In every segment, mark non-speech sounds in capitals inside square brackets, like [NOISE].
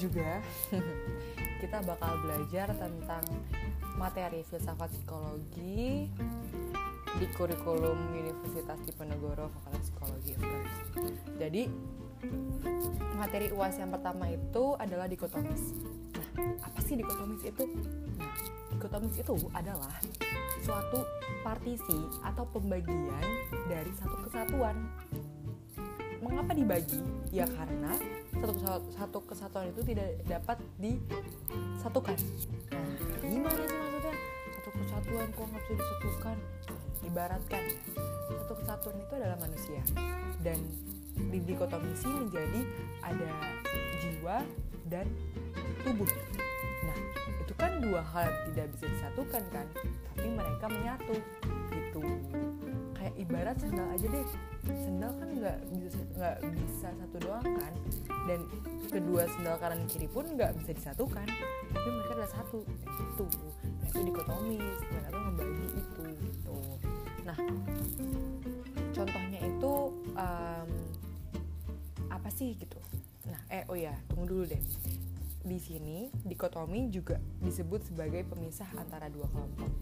juga [LAUGHS] kita bakal belajar tentang materi filsafat psikologi di kurikulum Universitas Diponegoro Fakultas Psikologi Jadi materi UAS yang pertama itu adalah dikotomis. Nah, apa sih dikotomis itu? Nah, dikotomis itu adalah suatu partisi atau pembagian dari satu kesatuan. Mengapa dibagi? Ya karena satu, satu kesatuan itu tidak dapat disatukan. Nah, gimana sih maksudnya? Satu kesatuan kok nggak bisa disatukan? Ibaratkan satu kesatuan itu adalah manusia dan di dikotomisi menjadi ada jiwa dan tubuh. Nah, itu kan dua hal yang tidak bisa disatukan kan, tapi mereka menyatu gitu. Kayak ibarat sendal aja deh, sendal kan nggak bisa bisa satu doang kan, dan kedua sendal kanan kiri pun nggak bisa disatukan, tapi mereka adalah satu. Itu. Nah, itu dikotomis, mereka tuh membagi itu gitu. Nah, contohnya itu um, apa sih gitu? Nah eh oh ya tunggu dulu deh. Di sini dikotomi juga disebut sebagai pemisah antara dua kelompok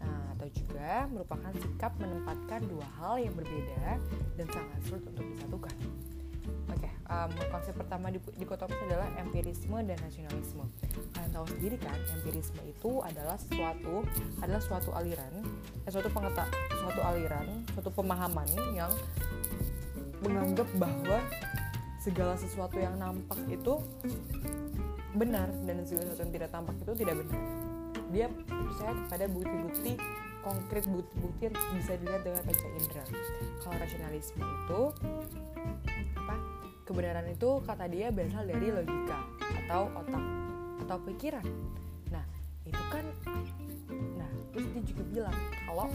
nah, atau juga merupakan sikap menempatkan dua hal yang berbeda dan sangat sulit untuk disatukan Oke, okay, um, konsep pertama di dikotomis adalah empirisme dan nasionalisme. Kalian tahu sendiri kan, empirisme itu adalah suatu adalah suatu aliran, eh, suatu pengeta, suatu aliran, suatu pemahaman yang menganggap bahwa segala sesuatu yang nampak itu benar dan segala sesuatu yang tidak tampak itu tidak benar dia percaya kepada bukti-bukti konkret bukti-bukti yang bisa dilihat dengan panca indera kalau rasionalisme itu apa kebenaran itu kata dia berasal dari logika atau otak atau pikiran. Nah itu kan nah terus dia juga bilang kalau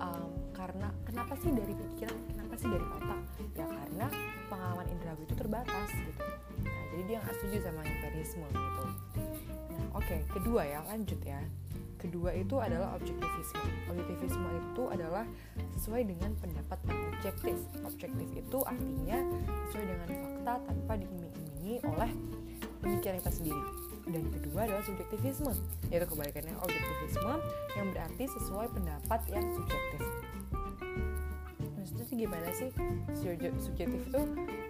um, karena kenapa sih dari pikiran kenapa sih dari otak? Ya karena pengalaman indrawi itu terbatas gitu. Nah jadi dia nggak setuju sama empirisme gitu. Nah oke okay, kedua ya lanjut ya. Kedua itu adalah objektivisme. Objektivisme itu adalah sesuai dengan pendapat yang objektif. Objektif itu artinya sesuai dengan fakta tanpa diiming-imingi oleh pemikiran kita sendiri dan kedua adalah subjektivisme yaitu kebalikannya objektivisme yang berarti sesuai pendapat yang subjektif. Sih gimana sih subjektif itu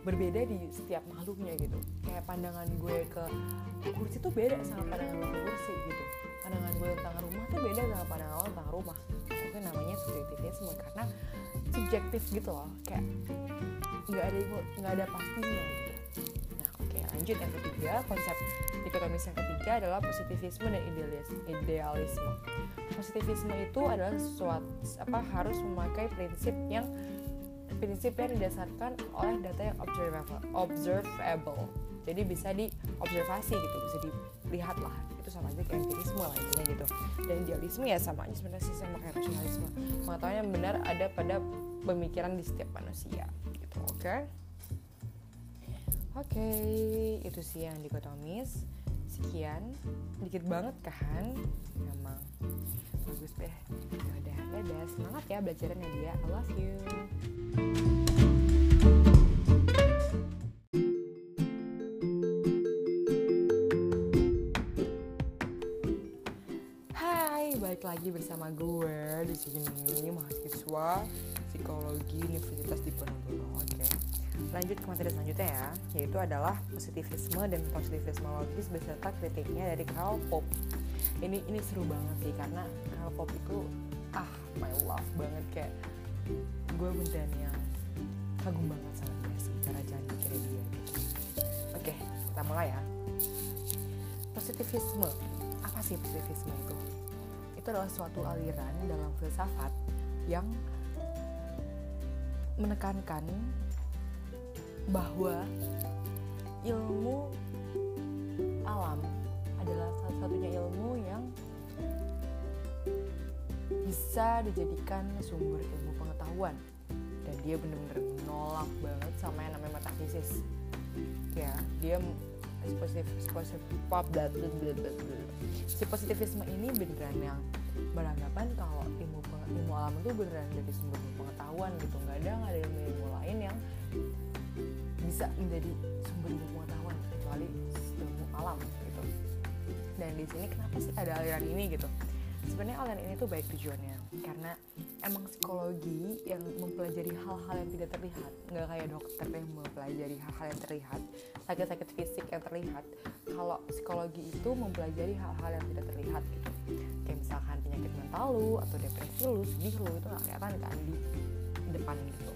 berbeda di setiap makhluknya gitu? Kayak pandangan gue ke kursi tuh beda sama pandangan ke kursi gitu. Pandangan gue tentang rumah tuh beda sama pandangan lo tentang rumah. Itu namanya subjektivisme karena subjektif gitu loh. Kayak nggak ada nggak ada pastinya gitu lanjut yang ketiga konsep dikotomis yang ketiga adalah positivisme dan idealisme positivisme itu adalah sesuatu apa harus memakai prinsip yang prinsip yang didasarkan oleh data yang observable, observable. Jadi bisa diobservasi gitu, bisa dilihat lah. Itu sama aja kayak empirisme lah intinya gitu. Dan idealisme ya sama aja sebenarnya sih sama kayak rasionalisme. Pengetahuan yang benar ada pada pemikiran di setiap manusia gitu. Oke. Okay? Oke, okay, itu sih yang dikotomis. Sekian, dikit banget kan? Emang bagus deh. Udah, dadah. Semangat ya belajarnya dia. I love you. Hai, balik lagi bersama gue di sini mahasiswa psikologi Universitas Diponegoro. Oke, lanjut ke materi selanjutnya ya, yaitu adalah positivisme dan positivisme logis beserta kritiknya dari Karl Popper. Ini ini seru banget sih karena Karl Popper itu ah my love banget kayak gue beneran yang kagum banget sama dia sih cara jalan pikirnya dia oke kita mulai ya. Positivisme. Apa sih positivisme itu? Itu adalah suatu aliran dalam filsafat yang menekankan bahwa ilmu alam adalah satu-satunya ilmu yang bisa dijadikan sumber ilmu pengetahuan. Dan dia bener-bener menolak banget sama yang namanya metafisis. Ya dia dan si positivisme ini beneran yang beranggapan kalau ilmu ilmu alam itu beneran jadi sumber ilmu pengetahuan gitu. Nggak ada nggak ada ilmu ilmu lain yang bisa menjadi sumber ilmu pengetahuan kecuali ilmu alam gitu. Dan di sini kenapa sih ada aliran ini gitu? Sebenarnya aliran ini tuh baik tujuannya karena emang psikologi yang mempelajari hal-hal yang tidak terlihat nggak kayak dokter yang mempelajari hal-hal yang terlihat sakit-sakit fisik yang terlihat kalau psikologi itu mempelajari hal-hal yang tidak terlihat gitu. Kayak misalkan penyakit mental lu atau depresi lu sedih lu itu nggak kelihatan kan di depan gitu.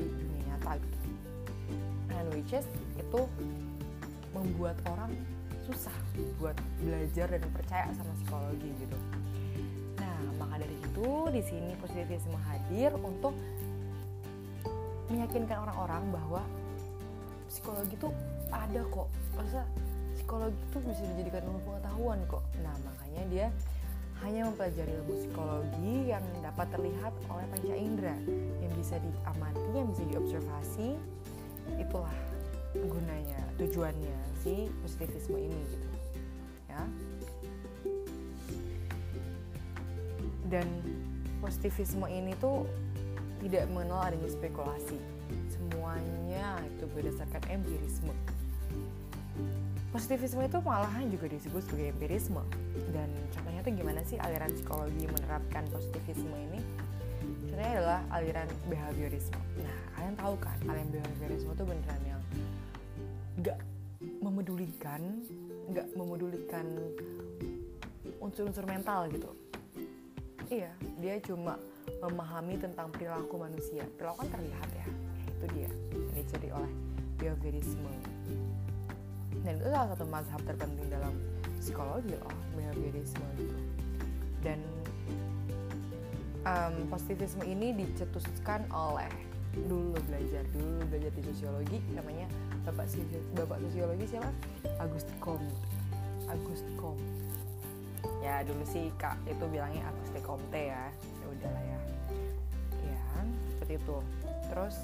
Di dunia nyata gitu which itu membuat orang susah buat belajar dan percaya sama psikologi gitu. Nah maka dari itu di sini positivisme hadir untuk meyakinkan orang-orang bahwa psikologi itu ada kok. Masa psikologi itu bisa dijadikan ilmu pengetahuan kok. Nah makanya dia hanya mempelajari ilmu psikologi yang dapat terlihat oleh panca indera yang bisa diamati, yang bisa diobservasi itulah gunanya, tujuannya si positivisme ini gitu ya. Dan positivisme ini tuh tidak mengenal adanya spekulasi. Semuanya itu berdasarkan empirisme. Positivisme itu malahan juga disebut sebagai empirisme. Dan contohnya tuh gimana sih aliran psikologi menerapkan positivisme ini contohnya adalah aliran behaviorisme. Nah kalian tahu kan aliran behaviorisme itu beneran yang gak memedulikan nggak memedulikan unsur-unsur mental gitu. Iya dia cuma memahami tentang perilaku manusia. Perilaku kan terlihat ya itu dia yang dicari oleh behaviorisme. Dan itu salah satu mazhab terpenting dalam psikologi loh behaviorisme gitu dan um, positivisme ini dicetuskan oleh dulu belajar dulu belajar di sosiologi namanya bapak bapak sosiologi siapa? Auguste Comte. Auguste Comte. Ya dulu sih kak itu bilangnya Auguste Comte ya. Ya udahlah ya. Ya seperti itu. Terus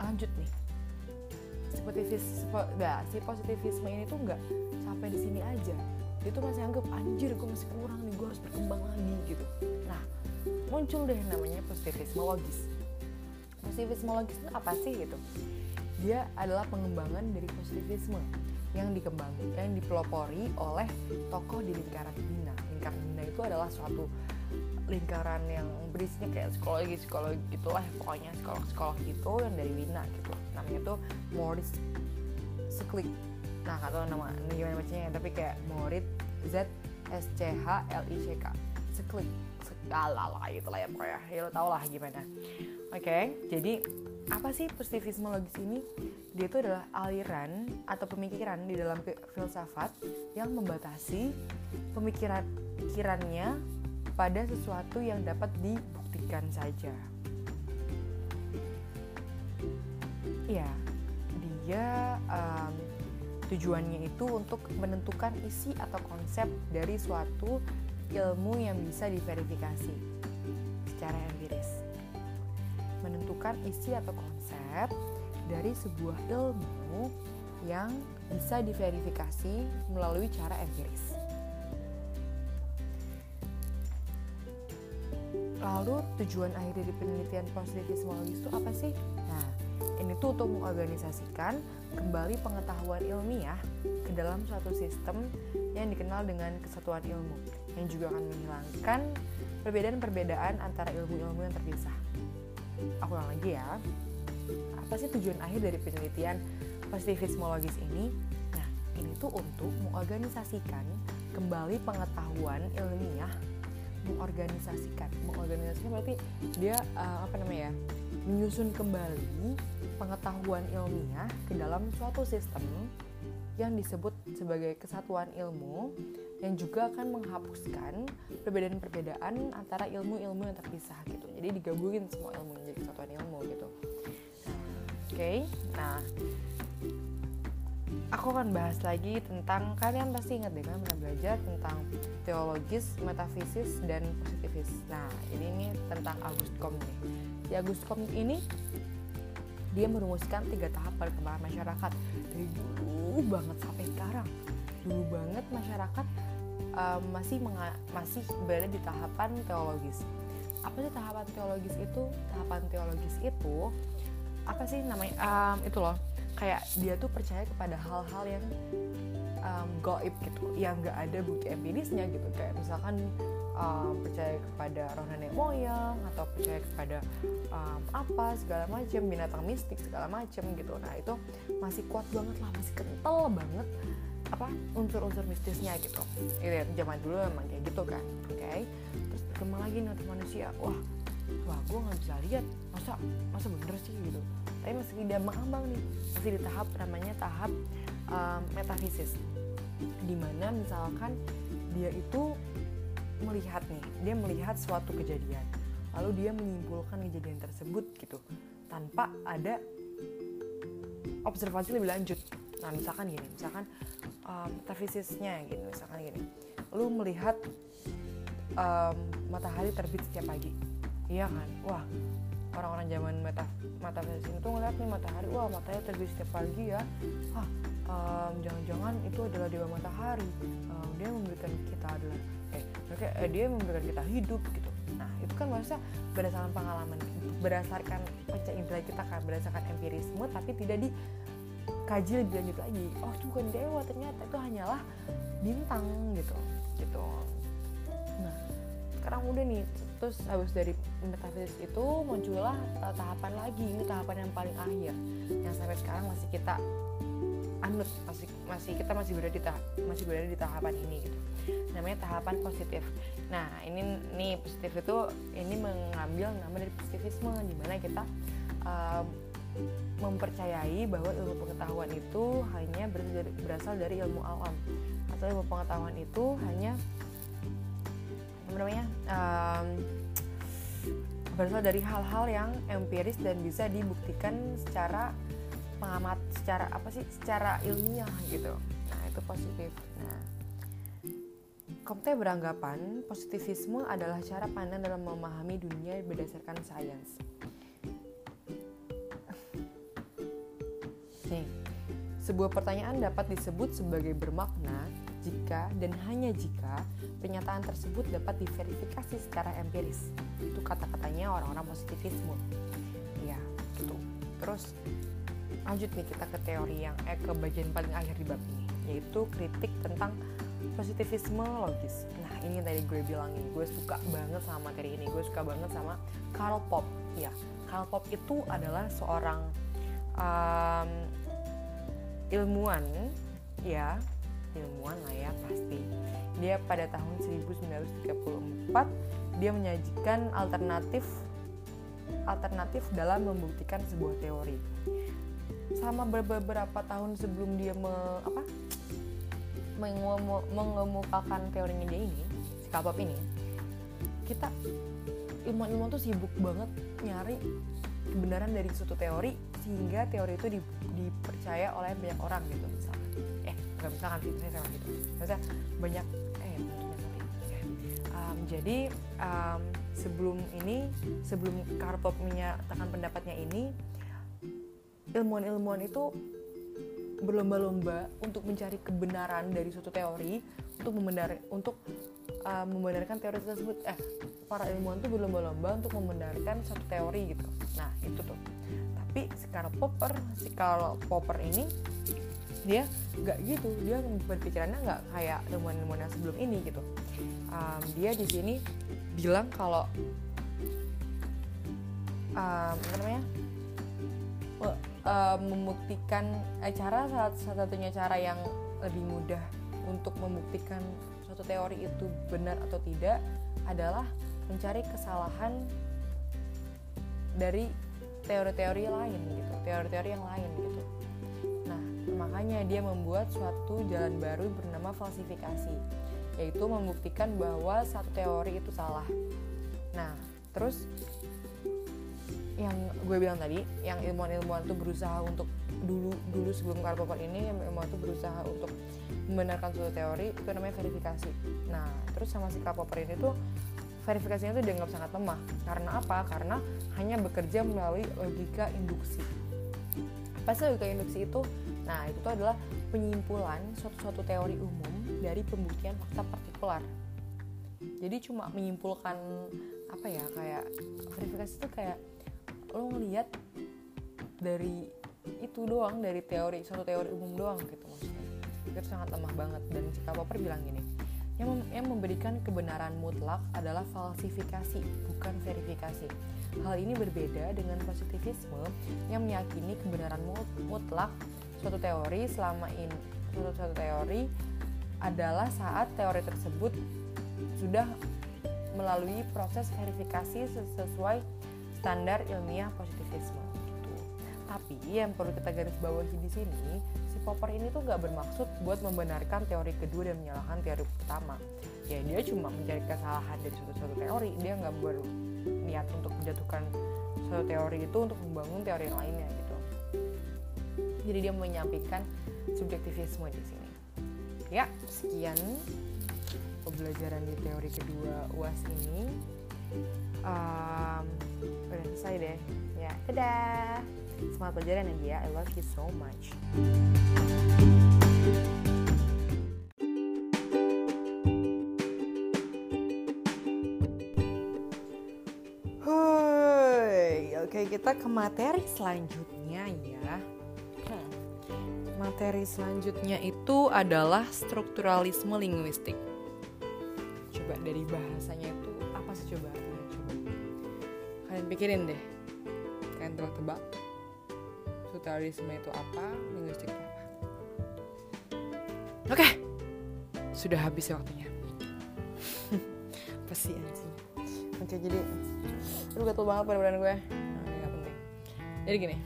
lanjut nih. Si positivisme nah, si positivisme ini tuh nggak sampai di sini aja. Dia tuh masih anggap anjir gue masih kurang nih gue harus berkembang lagi gitu muncul deh namanya positivisme logis positivisme logis itu apa sih gitu? Dia adalah pengembangan dari positivisme yang dikembangkan yang dipelopori oleh tokoh di lingkaran Bina lingkaran Bina itu adalah suatu lingkaran yang berisinya kayak psikologi psikologi gitulah pokoknya psikolog psikolog gitu yang dari Wina gitu. Namanya tuh Moritz Sklik nah tahu nama gimana bacanya tapi kayak Moritz Z S C H L I C K. Sklik lah itu lah ya pokoknya. Ya lo tau lah gimana. Oke okay, jadi apa sih positivisme logis ini? Dia itu adalah aliran atau pemikiran di dalam filsafat yang membatasi pemikiran pikirannya pada sesuatu yang dapat dibuktikan saja. Ya dia um, tujuannya itu untuk menentukan isi atau konsep dari suatu ilmu yang bisa diverifikasi secara empiris. Menentukan isi atau konsep dari sebuah ilmu yang bisa diverifikasi melalui cara empiris. Lalu tujuan akhir dari penelitian positivisme itu apa sih? Tuh untuk mengorganisasikan kembali pengetahuan ilmiah ke dalam suatu sistem yang dikenal dengan kesatuan ilmu yang juga akan menghilangkan perbedaan-perbedaan antara ilmu-ilmu yang terpisah. Aku ulang lagi ya. Apa sih tujuan akhir dari penelitian positivismologis ini? Nah, ini tuh untuk mengorganisasikan kembali pengetahuan ilmiah mengorganisasikan mengorganisasikan berarti dia uh, apa namanya ya menyusun kembali pengetahuan ilmiah ke dalam suatu sistem yang disebut sebagai kesatuan ilmu yang juga akan menghapuskan perbedaan-perbedaan antara ilmu-ilmu yang terpisah gitu. Jadi digabungin semua ilmu menjadi kesatuan ilmu gitu. Oke, okay. nah aku akan bahas lagi tentang kalian pasti ingat deh kan pernah belajar tentang teologis, metafisis dan positivis. Nah, ini nih tentang August Comte nih. Di August Comte ini dia merumuskan tiga tahap perkembangan masyarakat. Dari dulu banget sampai sekarang. Dulu banget masyarakat um, masih masih berada di tahapan teologis. Apa sih tahapan teologis itu? Tahapan teologis itu apa sih namanya um, itu loh. Kayak dia tuh percaya kepada hal-hal yang um, goib gitu. Yang nggak ada bukti empirisnya gitu. Kayak misalkan um, percaya kepada roh nenek moyang atau percaya kepada um, apa segala macam binatang mistik segala macam gitu. Nah itu masih kuat banget lah masih kental banget apa unsur-unsur mistisnya gitu. Itu ya, zaman dulu emang kayak gitu kan oke? Okay? terus berkembang lagi nih untuk manusia. Wah wah gue nggak bisa lihat. Masa masa bener sih gitu? Tapi masih di ambang nih masih di tahap namanya tahap um, metafisis. Di mana misalkan dia itu melihat nih dia melihat suatu kejadian. Lalu dia menyimpulkan kejadian tersebut gitu tanpa ada observasi lebih lanjut. Nah misalkan gini misalkan um, metafisisnya gitu misalkan gini. Lu melihat um, matahari terbit setiap pagi. Iya kan? Wah orang-orang zaman meta metafisis itu ngeliat nih matahari. Wah matahari terbit setiap pagi ya. Ah um, jangan-jangan itu adalah dewa matahari. Um, dia memberikan kita adalah mereka eh, dia memberikan kita hidup gitu. Nah itu kan maksudnya berdasarkan pengalaman berdasarkan panca indera kita kan berdasarkan empirisme tapi tidak dikaji lebih lanjut lagi. Oh itu bukan dewa ternyata itu hanyalah bintang gitu gitu. Nah sekarang udah nih terus habis dari metafisis itu muncullah uh, tahapan lagi. Ini tahapan yang paling akhir yang sampai sekarang masih kita anut masih masih kita masih berada di tahap masih berada di tahapan ini gitu namanya tahapan positif. Nah ini nih positif itu ini mengambil nama dari positivisme di mana kita um, mempercayai bahwa ilmu pengetahuan itu hanya berasal dari ilmu alam. Atau ilmu pengetahuan itu hanya apa namanya um, berasal dari hal-hal yang empiris dan bisa dibuktikan secara pengamat secara apa sih secara ilmiah gitu. Nah itu positif. Nah Comte beranggapan positivisme adalah cara pandang dalam memahami dunia berdasarkan sains. [LAUGHS] Sebuah pertanyaan dapat disebut sebagai bermakna jika dan hanya jika pernyataan tersebut dapat diverifikasi secara empiris. Itu kata-katanya orang-orang positivisme. Ya, gitu. Terus lanjut nih kita ke teori yang eh ke bagian paling akhir di bab ini yaitu kritik tentang positivisme logis. Nah ini yang tadi gue bilangin. Gue suka banget sama materi ini. Gue suka banget sama Karl Pop ya Karl Pop itu adalah seorang um, ilmuwan. Ya ilmuwan lah ya pasti. Dia pada tahun 1934 dia menyajikan alternatif alternatif dalam membuktikan sebuah teori. Sama beberapa tahun sebelum dia me, apa mengemukakan teorinya dia ini si Kapop ini kita ilmuwan-ilmuwan tuh sibuk banget nyari kebenaran dari suatu teori sehingga teori itu di, dipercaya oleh banyak orang gitu misalkan. Eh nggak misalkan sih saya gitu. Maksudnya banyak eh um, jadi um, sebelum ini sebelum Karpov menyatakan pendapatnya ini ilmuwan-ilmuwan itu berlomba-lomba untuk mencari kebenaran dari suatu teori untuk membenar untuk uh, membenarkan teori tersebut. Eh para ilmuwan itu berlomba-lomba untuk membenarkan satu teori gitu. Nah itu tuh. Tapi si Karl Popper si Karl Popper ini dia nggak gitu. Dia berpikirannya nggak kayak ilmuwan-ilmuwan yang sebelum ini gitu. Um, dia di sini bilang kalau um, namanya uh, membuktikan eh, cara satu-satunya cara yang lebih mudah untuk membuktikan suatu teori itu benar atau tidak adalah mencari kesalahan dari teori-teori lain gitu, teori-teori yang lain gitu. Nah, makanya dia membuat suatu jalan baru bernama falsifikasi, yaitu membuktikan bahwa satu teori itu salah. Nah, terus yang gue bilang tadi yang ilmuwan-ilmuwan tuh berusaha untuk dulu dulu sebelum Karl ini ilmuwan tuh berusaha untuk membenarkan suatu teori itu namanya verifikasi. Nah terus sama si Karl ini tuh verifikasinya tuh dianggap sangat lemah. Karena apa? Karena hanya bekerja melalui logika induksi. Apa sih logika induksi itu nah itu tuh adalah penyimpulan suatu-suatu teori umum dari pembuktian fakta partikular. Jadi cuma menyimpulkan apa ya kayak verifikasi itu kayak lo ngeliat dari itu doang dari teori suatu teori umum doang gitu maksudnya. Itu sangat lemah banget. Dan si Karl Popper bilang gini yang, mem yang memberikan kebenaran mutlak adalah falsifikasi bukan verifikasi. Hal ini berbeda dengan positivisme yang meyakini kebenaran mutlak suatu teori selama ini suatu, suatu teori adalah saat teori tersebut sudah melalui proses verifikasi sesuai standar ilmiah positivisme. Gitu. Tapi yang perlu kita garis bawahi di sini, si Popper ini tuh gak bermaksud buat membenarkan teori kedua dan menyalahkan teori pertama. Ya dia cuma mencari kesalahan dari suatu-suatu teori, dia nggak berniat untuk menjatuhkan suatu teori itu untuk membangun teori yang lainnya gitu. Jadi dia menyampaikan subjektivisme di sini. Ya, sekian pembelajaran di teori kedua UAS ini um, udah selesai deh. Ya dadah. Semangat pelajaran ya dia I love you so much. Oke, kita ke materi selanjutnya ya. Hmm. Materi selanjutnya itu adalah strukturalisme linguistik. Coba dari bahasanya itu apa sih coba kalian pikirin deh. Kalian tebak-tebak. Strukturalisme itu apa? Linguistik itu apa? Oke. Sudah habis waktunya. [LAUGHS] Pasti anjing? Oke jadi lu gatel banget pada gue. Nah, ini gak penting. Jadi gini.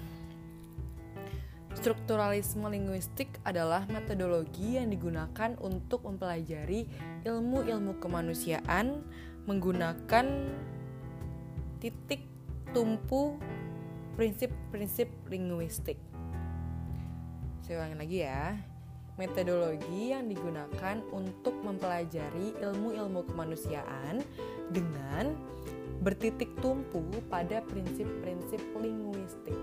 Strukturalisme linguistik adalah metodologi yang digunakan untuk mempelajari ilmu-ilmu kemanusiaan menggunakan titik tumpu prinsip-prinsip linguistik. Saya ulangi lagi ya. Metodologi yang digunakan untuk mempelajari ilmu-ilmu kemanusiaan dengan bertitik tumpu pada prinsip-prinsip linguistik.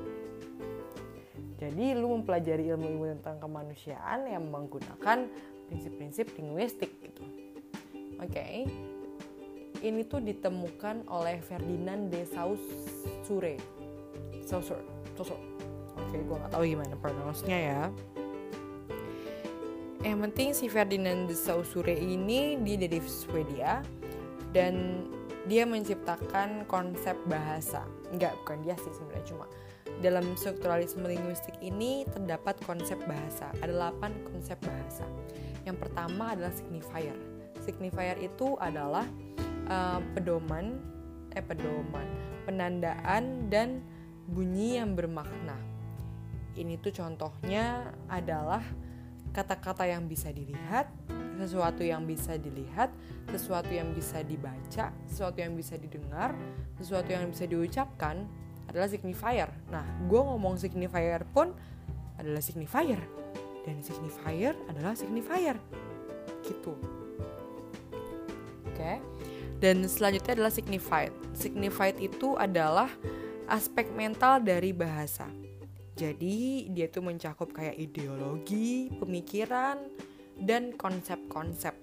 Jadi lu mempelajari ilmu-ilmu tentang kemanusiaan yang menggunakan prinsip-prinsip linguistik gitu. Oke. Okay. Ini tuh ditemukan oleh Ferdinand de Saussure. Saussure. Saussure. Oke, okay, gue gak tahu gimana pronounce-nya ya. Yang penting si Ferdinand de Saussure ini dia dari Swedia dan dia menciptakan konsep bahasa. Enggak, bukan dia sih sebenarnya cuma dalam strukturalisme linguistik ini terdapat konsep bahasa. Ada 8 konsep bahasa. Yang pertama adalah signifier. Signifier itu adalah uh, pedoman, eh pedoman, penandaan dan bunyi yang bermakna. Ini tuh contohnya adalah kata-kata yang bisa dilihat, sesuatu yang bisa dilihat, sesuatu yang bisa dibaca, sesuatu yang bisa didengar, sesuatu yang bisa diucapkan, adalah signifier. Nah, gue ngomong signifier pun adalah signifier. Dan signifier adalah signifier. Gitu. Oke. Okay. Dan selanjutnya adalah signified. Signified itu adalah aspek mental dari bahasa. Jadi dia tuh mencakup kayak ideologi, pemikiran, dan konsep-konsep.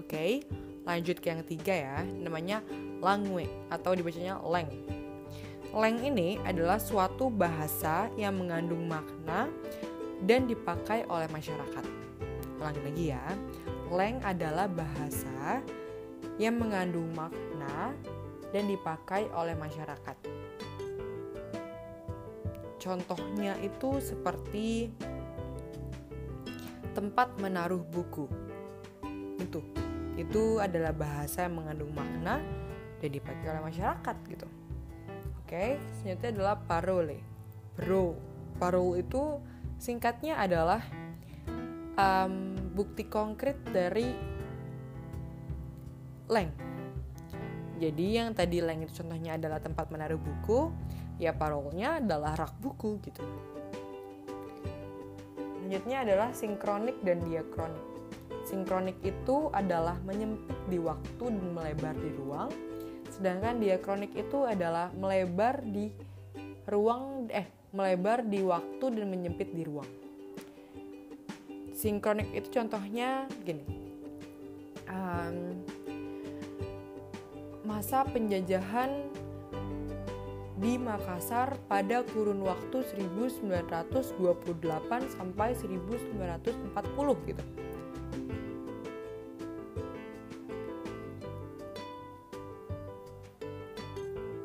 Oke, lanjut ke yang ketiga ya, namanya language atau dibacanya lang. Leng ini adalah suatu bahasa yang mengandung makna dan dipakai oleh masyarakat. Ulangi lagi ya. Leng adalah bahasa yang mengandung makna dan dipakai oleh masyarakat. Contohnya itu seperti tempat menaruh buku. Itu. Itu adalah bahasa yang mengandung makna dan dipakai oleh masyarakat gitu okay, selanjutnya adalah parole. Bro, parole itu singkatnya adalah um, bukti konkret dari leng. Jadi yang tadi leng itu contohnya adalah tempat menaruh buku, ya parolnya adalah rak buku gitu. Selanjutnya adalah sinkronik dan diakronik. Sinkronik itu adalah menyempit di waktu dan melebar di ruang, Sedangkan diakronik itu adalah melebar di ruang eh melebar di waktu dan menyempit di ruang. Sinkronik itu contohnya gini. Um, masa penjajahan di Makassar pada kurun waktu 1928 sampai 1940 gitu.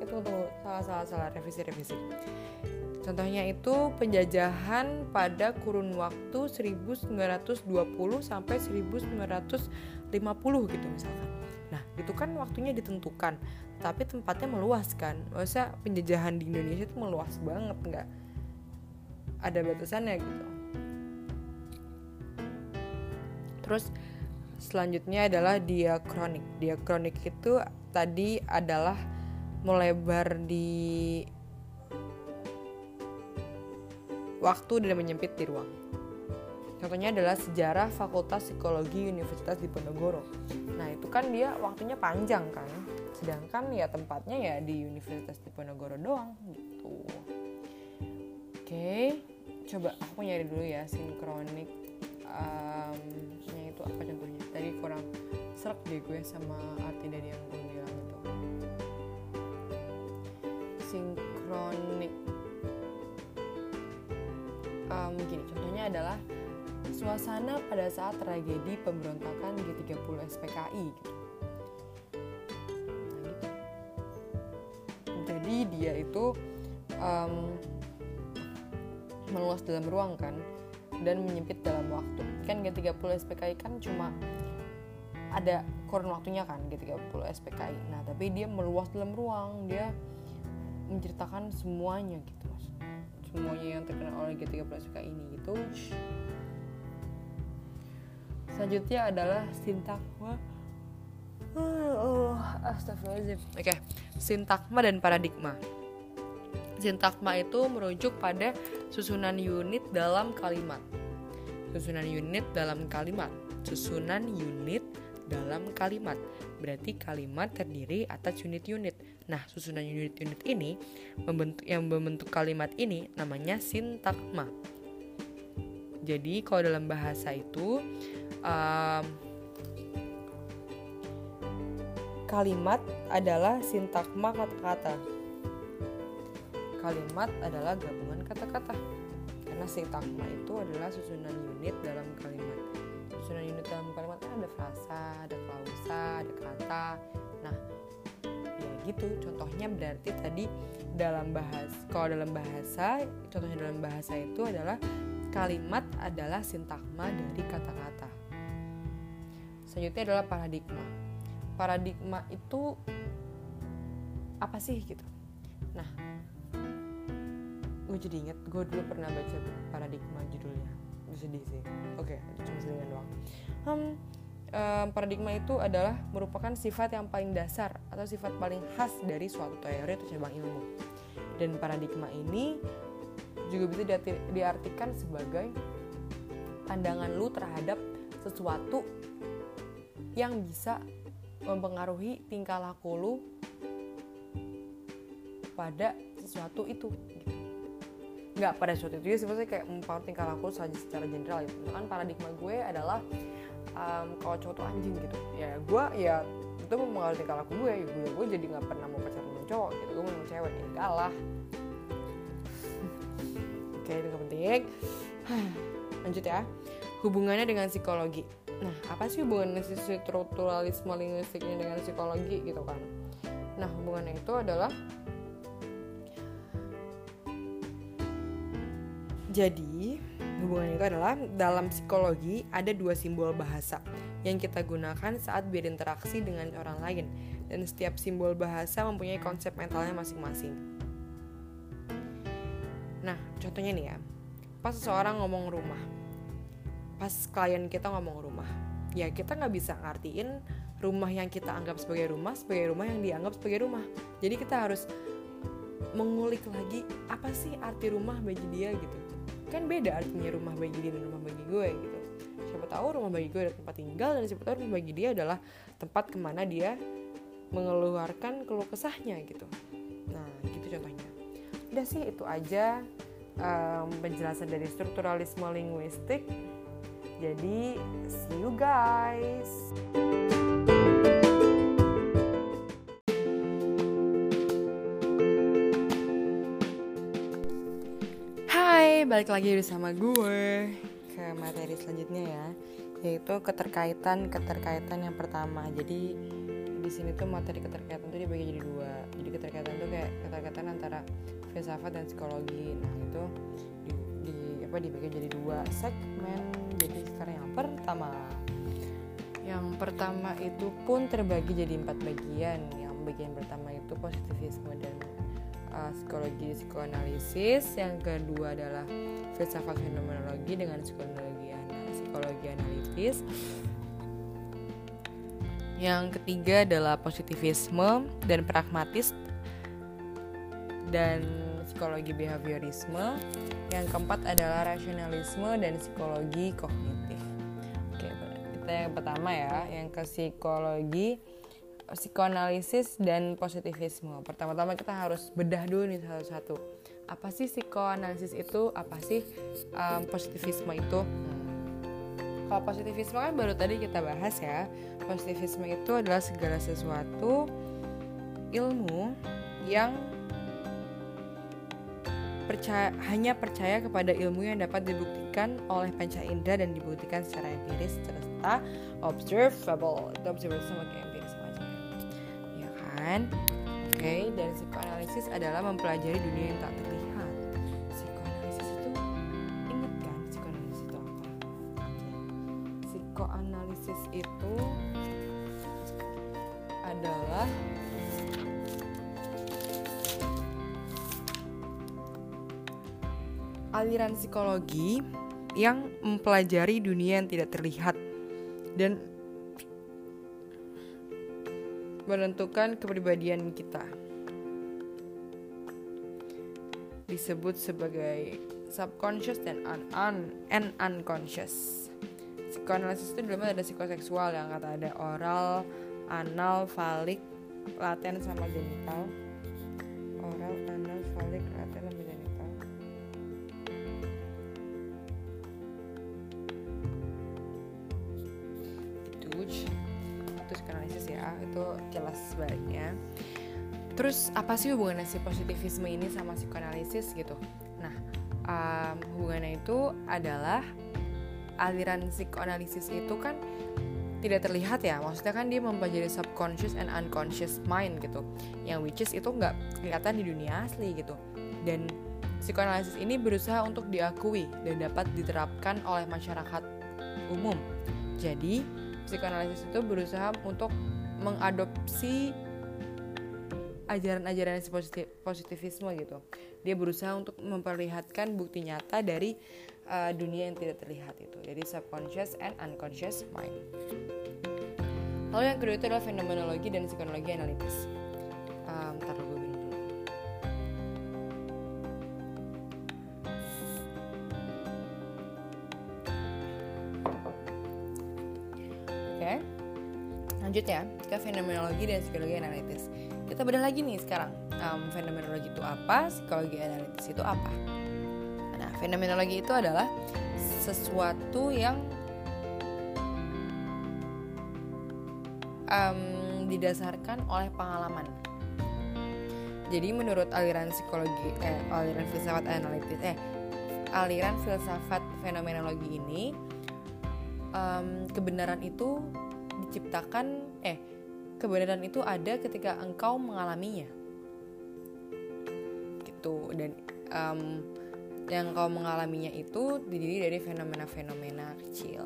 Itu tuh salah-salah salah revisi-revisi. Contohnya itu penjajahan pada kurun waktu 1920 sampai 1950 gitu misalkan. Itu kan waktunya ditentukan, tapi tempatnya meluas kan. Maksudnya penjajahan di Indonesia itu meluas banget, nggak ada batasannya gitu. Terus selanjutnya adalah diakronik. Diakronik itu tadi adalah melebar di waktu dan menyempit di ruang. Contohnya adalah sejarah Fakultas Psikologi Universitas Diponegoro. Nah itu kan dia waktunya panjang kan, sedangkan ya tempatnya ya di Universitas Diponegoro doang gitu. Oke, coba aku nyari dulu ya sinkronik. Um, itu apa contohnya? Tadi kurang serak deh gue sama arti dari yang gue bilang itu. Sinkronik um, gini contohnya adalah suasana pada saat tragedi pemberontakan G30 SPKI gitu. Nah, gitu. Jadi dia itu um, meluas dalam ruang kan dan menyempit dalam waktu. Kan G30 SPKI kan cuma ada kurun waktunya kan G30 SPKI. Nah, tapi dia meluas dalam ruang, dia menceritakan semuanya gitu semuanya yang terkena oleh G30 SPK ini gitu selanjutnya adalah sintakma oh, astagfirullahaladzim oke okay. sintakma dan paradigma sintakma itu merujuk pada susunan unit dalam kalimat susunan unit dalam kalimat susunan unit dalam kalimat. Berarti kalimat terdiri atas unit-unit. Nah, susunan unit-unit ini membentuk yang membentuk kalimat ini namanya sintagma. Jadi, kalau dalam bahasa itu um, kalimat adalah sintagma kata-kata. Kalimat adalah gabungan kata-kata. Karena sintagma itu adalah susunan unit dalam kalimat susunan unit dalam kalimat kan ada frasa, ada klausa, ada kata. Nah, ya gitu. Contohnya berarti tadi dalam bahas, kalau dalam bahasa, contohnya dalam bahasa itu adalah kalimat adalah sintagma dari kata-kata. Selanjutnya adalah paradigma. Paradigma itu apa sih gitu? Nah, gue jadi inget gue dulu pernah baca paradigma judulnya sedih sih oke okay, cuma sedih doang hmm, um, paradigma itu adalah merupakan sifat yang paling dasar atau sifat paling khas dari suatu teori atau cabang ilmu dan paradigma ini juga bisa diartikan sebagai pandangan lu terhadap sesuatu yang bisa mempengaruhi tingkah laku lu pada sesuatu itu gitu. Nggak pada suatu itu ya sih maksudnya kayak mempengaruhi tingkah laku saja secara general gitu kan paradigma gue adalah um, kalau cowok tuh anjing gitu. Ya gue ya itu mempengaruhi tingkah laku gue. Ya gue gue jadi nggak pernah mau pacaran sama cowok gitu. Gue mau cewek. Ya enggak lah oke itu gak penting. [SIGHS] Lanjut ya. Hubungannya dengan psikologi. Nah apa sih hubungan strukturalisme linguistiknya dengan psikologi gitu kan? Nah hubungannya itu adalah Jadi, hubungan itu adalah dalam psikologi ada dua simbol bahasa yang kita gunakan saat berinteraksi dengan orang lain. Dan setiap simbol bahasa mempunyai konsep mentalnya masing-masing. Nah, contohnya nih ya, pas seseorang ngomong rumah, pas klien kita ngomong rumah, ya kita nggak bisa ngartiin rumah yang kita anggap sebagai rumah sebagai rumah yang dianggap sebagai rumah. Jadi kita harus mengulik lagi apa sih arti rumah bagi dia gitu. Kan beda artinya rumah bagi dia dan rumah bagi gue gitu. Siapa tahu rumah bagi gue adalah tempat tinggal dan siapa tahu rumah bagi dia adalah tempat ke mana dia mengeluarkan keluh kesahnya gitu udah sih itu aja um, penjelasan dari strukturalisme linguistik. Jadi, see you guys. Hai, balik lagi bersama gue ke materi selanjutnya ya, yaitu keterkaitan-keterkaitan yang pertama. Jadi, di sini tuh materi keterkaitan tuh dibagi jadi dua. Jadi keterkaitan tuh kayak keterkaitan antara filsafat dan psikologi. Nah itu di, di apa dibagi jadi dua segmen. Jadi sekarang yang pertama, yang pertama itu pun terbagi jadi empat bagian. Yang bagian pertama itu positivisme dan uh, psikologi psikoanalisis yang kedua adalah filsafat fenomenologi dengan psikologi psikologi analitis yang ketiga adalah positivisme dan pragmatis dan psikologi behaviorisme yang keempat adalah rasionalisme dan psikologi kognitif oke kita yang pertama ya yang ke psikologi psikoanalisis dan positivisme. Pertama-tama kita harus bedah dulu nih satu-satu. Apa sih psikoanalisis itu? Apa sih um, positivisme itu? Kalau positivisme kan baru tadi kita bahas ya. Positivisme itu adalah segala sesuatu ilmu yang percaya, hanya percaya kepada ilmu yang dapat dibuktikan oleh panca indera dan dibuktikan secara empiris serta observable. Itu observable sama kayak kan? Oke, okay, dan psikoanalisis adalah mempelajari dunia yang tak terlihat. Aliran psikologi yang mempelajari dunia yang tidak terlihat dan menentukan kepribadian kita. Disebut sebagai subconscious dan un, un and unconscious. Psikoanalisis itu dalamnya ada psikoseksual yang kata ada oral, anal, falik, laten sama genital. Oral, anal, itu jelas baiknya terus apa sih hubungannya si positivisme ini sama psikoanalisis gitu? Nah um, hubungannya itu adalah aliran psikoanalisis itu kan tidak terlihat ya. Maksudnya kan dia mempelajari subconscious and unconscious mind gitu. Yang which is itu nggak kelihatan di dunia asli gitu. Dan psikoanalisis ini berusaha untuk diakui dan dapat diterapkan oleh masyarakat umum. Jadi psikoanalisis itu berusaha untuk mengadopsi ajaran-ajaran positif, positivisme gitu. Dia berusaha untuk memperlihatkan bukti nyata dari uh, dunia yang tidak terlihat itu. Jadi subconscious and unconscious mind. Lalu yang kedua itu adalah fenomenologi dan psikologi analitis. Um, lanjut ya ke fenomenologi dan psikologi analitis. Kita bedah lagi nih sekarang um, fenomenologi itu apa psikologi analitis itu apa? Nah fenomenologi itu adalah sesuatu yang um, didasarkan oleh pengalaman. Jadi menurut aliran psikologi eh aliran filsafat analitis eh aliran filsafat fenomenologi ini um, kebenaran itu diciptakan eh kebenaran itu ada ketika engkau mengalaminya. Gitu. Dan um, yang engkau mengalaminya itu didiri dari fenomena-fenomena kecil.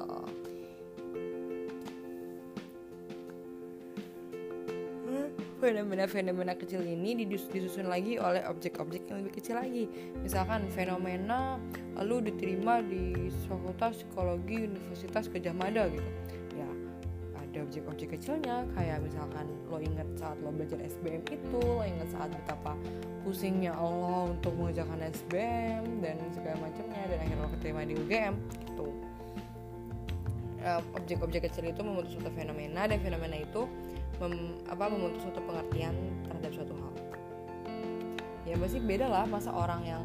Fenomena-fenomena kecil ini disusun lagi oleh objek-objek yang lebih kecil lagi. Misalkan fenomena lalu diterima di Fakultas Psikologi Universitas Gajah Mada gitu ada objek-objek kecilnya kayak misalkan lo inget saat lo belajar SBM itu lo inget saat betapa pusingnya Allah untuk mengerjakan SBM dan segala macamnya dan akhirnya lo keterima di UGM gitu. Objek-objek kecil itu membentuk suatu fenomena dan fenomena itu mem, apa membentuk suatu pengertian terhadap suatu hal. Ya pasti beda lah masa orang yang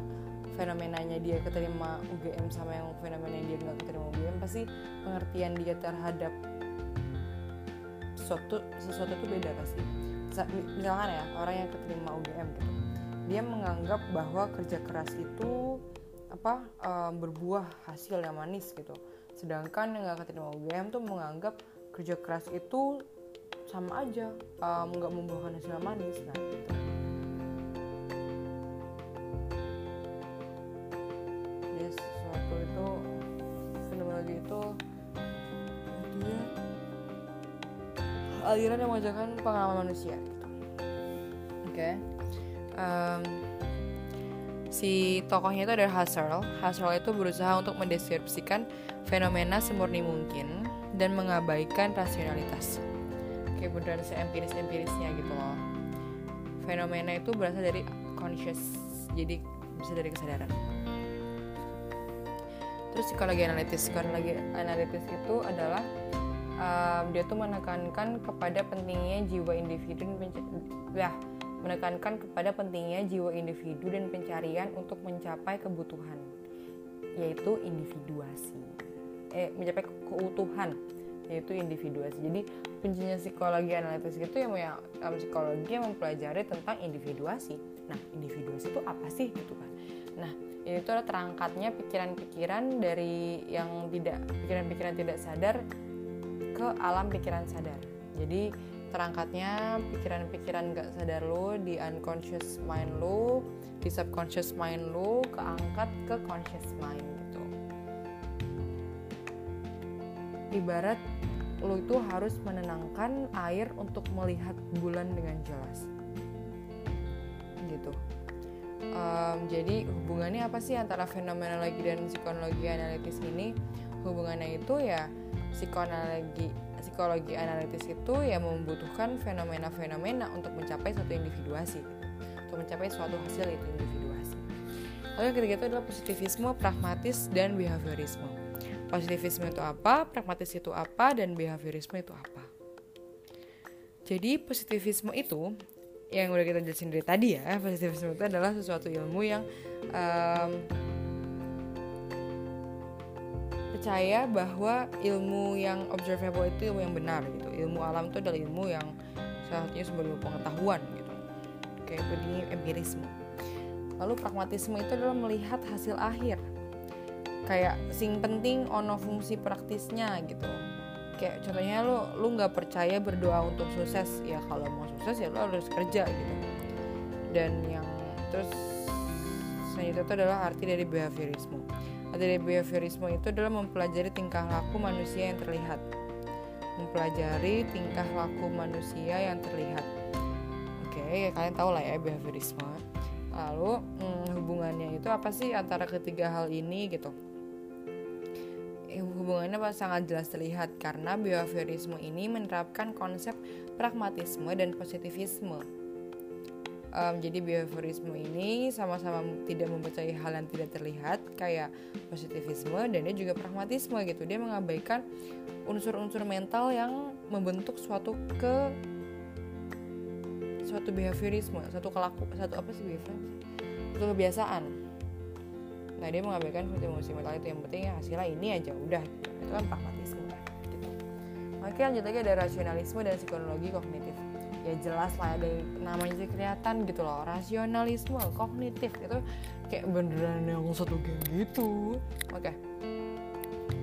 fenomenanya dia keterima UGM sama yang fenomena dia nggak keterima UGM pasti pengertian dia terhadap sesuatu sesuatu itu beda pasti. Misalkan ya orang yang keterima UGM gitu. Dia menganggap bahwa kerja keras itu apa um, berbuah hasil yang manis gitu. Sedangkan yang nggak keterima UGM tuh menganggap kerja keras itu sama aja nggak um, membuahkan hasil yang manis nah gitu. jadi sesuatu itu fenomenologi itu dia aliran yang mengajarkan pengalaman manusia gitu. oke okay. um, si tokohnya itu adalah Husserl. Husserl itu berusaha untuk mendeskripsikan fenomena semurni mungkin dan mengabaikan rasionalitas. Kayak beneran seempiris-empirisnya gitu loh. Fenomena itu berasal dari conscious, jadi bisa dari kesadaran. Terus psikologi analitis, psikologi analitis itu adalah um, dia tuh menekankan kepada pentingnya jiwa individu dan ya menekankan kepada pentingnya jiwa individu dan pencarian untuk mencapai kebutuhan, yaitu individuasi. Eh, mencapai keutuhan, yaitu individuasi. Jadi kuncinya psikologi analitis itu yang um, psikologi yang mempelajari tentang individuasi. Nah, individuasi itu apa sih gitu kan? Nah, ini tuh adalah terangkatnya pikiran-pikiran dari yang tidak pikiran-pikiran tidak sadar ke alam pikiran sadar. Jadi terangkatnya pikiran-pikiran gak sadar lo di unconscious mind lo di subconscious mind lo keangkat ke conscious mind gitu. Ibarat lo itu harus menenangkan air untuk melihat bulan dengan jelas. Gitu. Um, jadi hubungannya apa sih antara fenomenologi dan psikologi analitis ini hubungannya itu ya psikoanalogi psikologi analitis itu ya membutuhkan fenomena-fenomena untuk mencapai suatu individuasi untuk mencapai suatu hasil itu individuasi. Lalu yang ketiga itu adalah positivisme pragmatis dan behaviorisme. Positivisme itu apa pragmatis itu apa dan behaviorisme itu apa? Jadi positivisme itu yang udah kita jelasin dari tadi ya positivisme itu adalah sesuatu ilmu yang um, percaya bahwa ilmu yang observable itu ilmu yang benar gitu. Ilmu alam itu adalah ilmu yang salah satunya sumber pengetahuan gitu. Kayak begini empirisme. Lalu pragmatisme itu adalah melihat hasil akhir. Kayak sing penting ono fungsi praktisnya gitu. Kayak contohnya lo lu nggak percaya berdoa untuk sukses ya kalau mau sukses ya lo harus kerja gitu. Dan yang terus selanjutnya itu adalah arti dari behaviorisme dari behaviorisme itu adalah mempelajari tingkah laku manusia yang terlihat. Mempelajari tingkah laku manusia yang terlihat. Oke, ya kalian tahu lah ya behaviorisme. Lalu hmm, hubungannya itu apa sih antara ketiga hal ini gitu? Eh, hubungannya sangat jelas terlihat karena behaviorisme ini menerapkan konsep pragmatisme dan positivisme um, jadi behaviorisme ini sama-sama tidak mempercayai hal yang tidak terlihat kayak positivisme dan dia juga pragmatisme gitu. Dia mengabaikan unsur-unsur mental yang membentuk suatu ke suatu behaviorisme satu kelaku satu apa sih behavior? Satu kebiasaan. Nah dia mengabaikan emosi mental itu. Yang penting ya hasilnya ini aja udah. Itu kan pragmatisme gitu. Oke lanjut lagi ada rasionalisme dan psikologi kognitif ya jelas lah ada namanya kelihatan gitu loh rasionalisme kognitif itu kayak beneran yang satu geng gitu. Oke. Okay.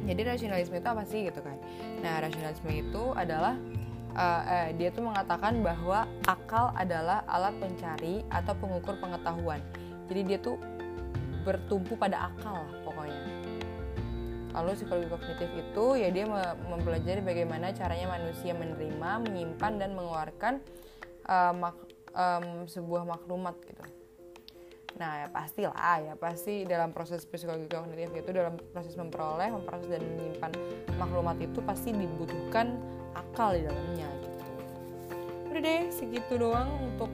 jadi rasionalisme itu apa sih gitu kan? Nah rasionalisme itu adalah uh, eh, dia tuh mengatakan bahwa akal adalah alat pencari atau pengukur pengetahuan. Jadi dia tuh bertumpu pada akal pokoknya Lalu psikologi kognitif itu ya dia mempelajari bagaimana caranya manusia menerima, menyimpan dan mengeluarkan uh, mak um, sebuah maklumat gitu. Nah ya pastilah ya pasti dalam proses psikologi kognitif itu dalam proses memperoleh, memproses dan menyimpan maklumat itu pasti dibutuhkan akal di dalamnya gitu. Udah deh segitu doang untuk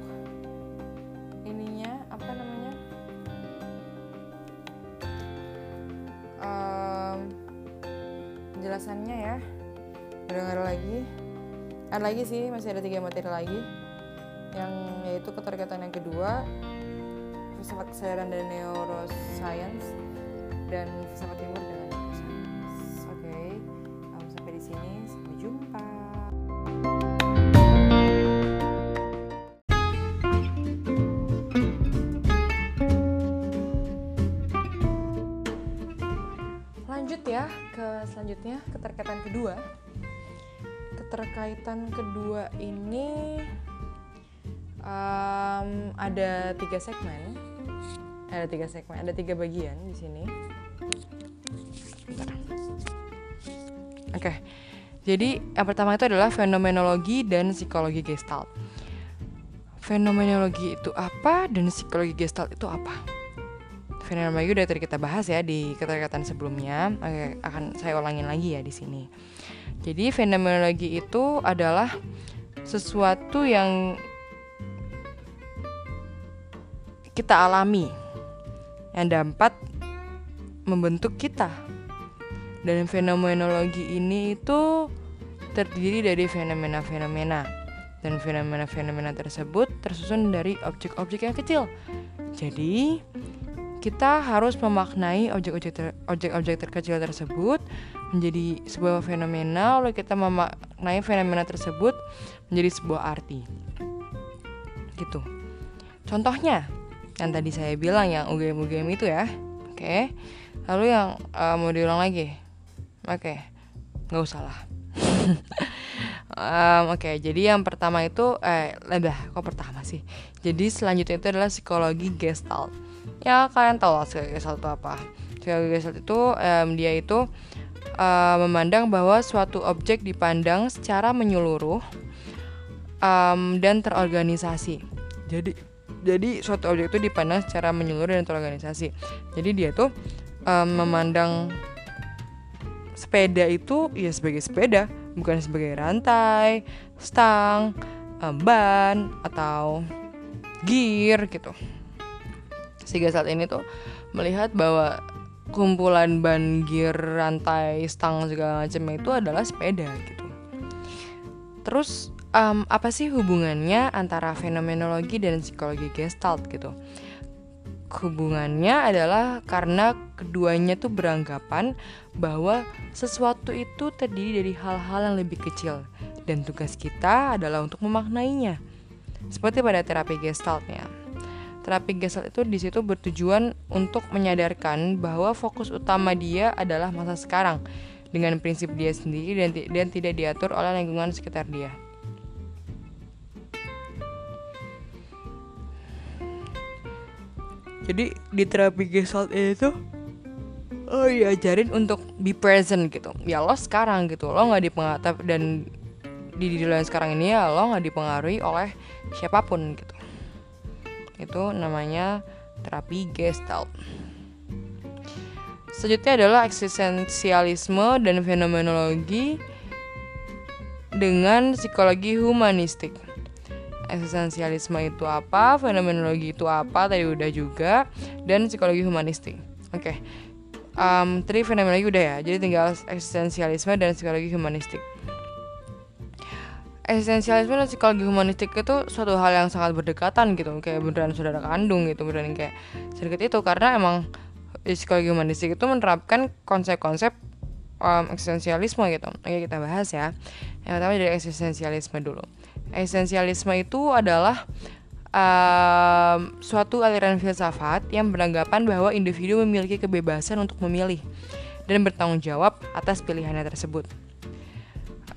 um, penjelasannya ya. Ada lagi. Ada lagi sih masih ada tiga materi lagi. Yang yaitu keterkaitan yang kedua filsafat kesadaran dan neuroscience dan filsafat timur selanjutnya keterkaitan kedua. Keterkaitan kedua ini um, ada tiga segmen. Ada tiga segmen ada tiga bagian di sini. Oke okay. jadi yang pertama itu adalah fenomenologi dan psikologi gestalt. Fenomenologi itu apa dan psikologi gestalt itu apa fenomenologi udah tadi kita bahas ya di keterkaitan sebelumnya oke akan saya ulangin lagi ya di sini jadi fenomenologi itu adalah sesuatu yang kita alami yang dapat membentuk kita. Dan fenomenologi ini itu terdiri dari fenomena-fenomena dan fenomena-fenomena tersebut tersusun dari objek-objek yang kecil. Jadi, kita harus memaknai objek-objek ter objek-objek terkecil tersebut menjadi sebuah fenomena lalu kita memaknai fenomena tersebut menjadi sebuah arti. Gitu. Contohnya, yang tadi saya bilang yang UGM-UGM itu ya oke okay. lalu yang uh, mau diulang lagi oke okay. nggak usah lah [LAUGHS] um, oke okay, jadi yang pertama itu eh udah kok pertama sih jadi selanjutnya itu adalah psikologi gestalt ya kalian tahu lah psikologi gestalt itu apa. Psikologi gestalt itu um, dia itu uh, memandang bahwa suatu objek dipandang secara menyeluruh um, dan terorganisasi. Jadi jadi suatu objek itu dipandang secara menyeluruh dan terorganisasi. Jadi dia tuh um, memandang sepeda itu ya sebagai sepeda bukan sebagai rantai stang ban atau gear gitu sehingga saat ini tuh melihat bahwa kumpulan ban gear rantai stang segala macam itu adalah sepeda gitu terus um, apa sih hubungannya antara fenomenologi dan psikologi gestalt gitu hubungannya adalah karena keduanya tuh beranggapan bahwa sesuatu itu terdiri dari hal-hal yang lebih kecil dan tugas kita adalah untuk memaknainya. Seperti pada terapi gestaltnya. Terapi gestalt itu di situ bertujuan untuk menyadarkan bahwa fokus utama dia adalah masa sekarang dengan prinsip dia sendiri dan, dan tidak diatur oleh lingkungan sekitar dia. jadi di terapi gestalt itu oh iya ajarin untuk be present gitu ya lo sekarang gitu lo nggak dipengaruhi dan di diri lo yang sekarang ini ya lo nggak dipengaruhi oleh siapa pun gitu itu namanya terapi gestalt selanjutnya adalah eksistensialisme dan fenomenologi dengan psikologi humanistik eksistensialisme itu apa, fenomenologi itu apa, tadi udah juga, dan psikologi humanistik. Oke, okay. um, tadi fenomenologi udah ya, jadi tinggal eksistensialisme dan psikologi humanistik. Eksistensialisme dan psikologi humanistik itu suatu hal yang sangat berdekatan gitu, kayak beneran saudara kandung gitu, beneran kayak sedikit itu karena emang psikologi humanistik itu menerapkan konsep-konsep um, eksistensialisme gitu. Oke kita bahas ya. Yang pertama dari eksistensialisme dulu esensialisme itu adalah um, suatu aliran filsafat yang beranggapan bahwa individu memiliki kebebasan untuk memilih dan bertanggung jawab atas pilihannya tersebut.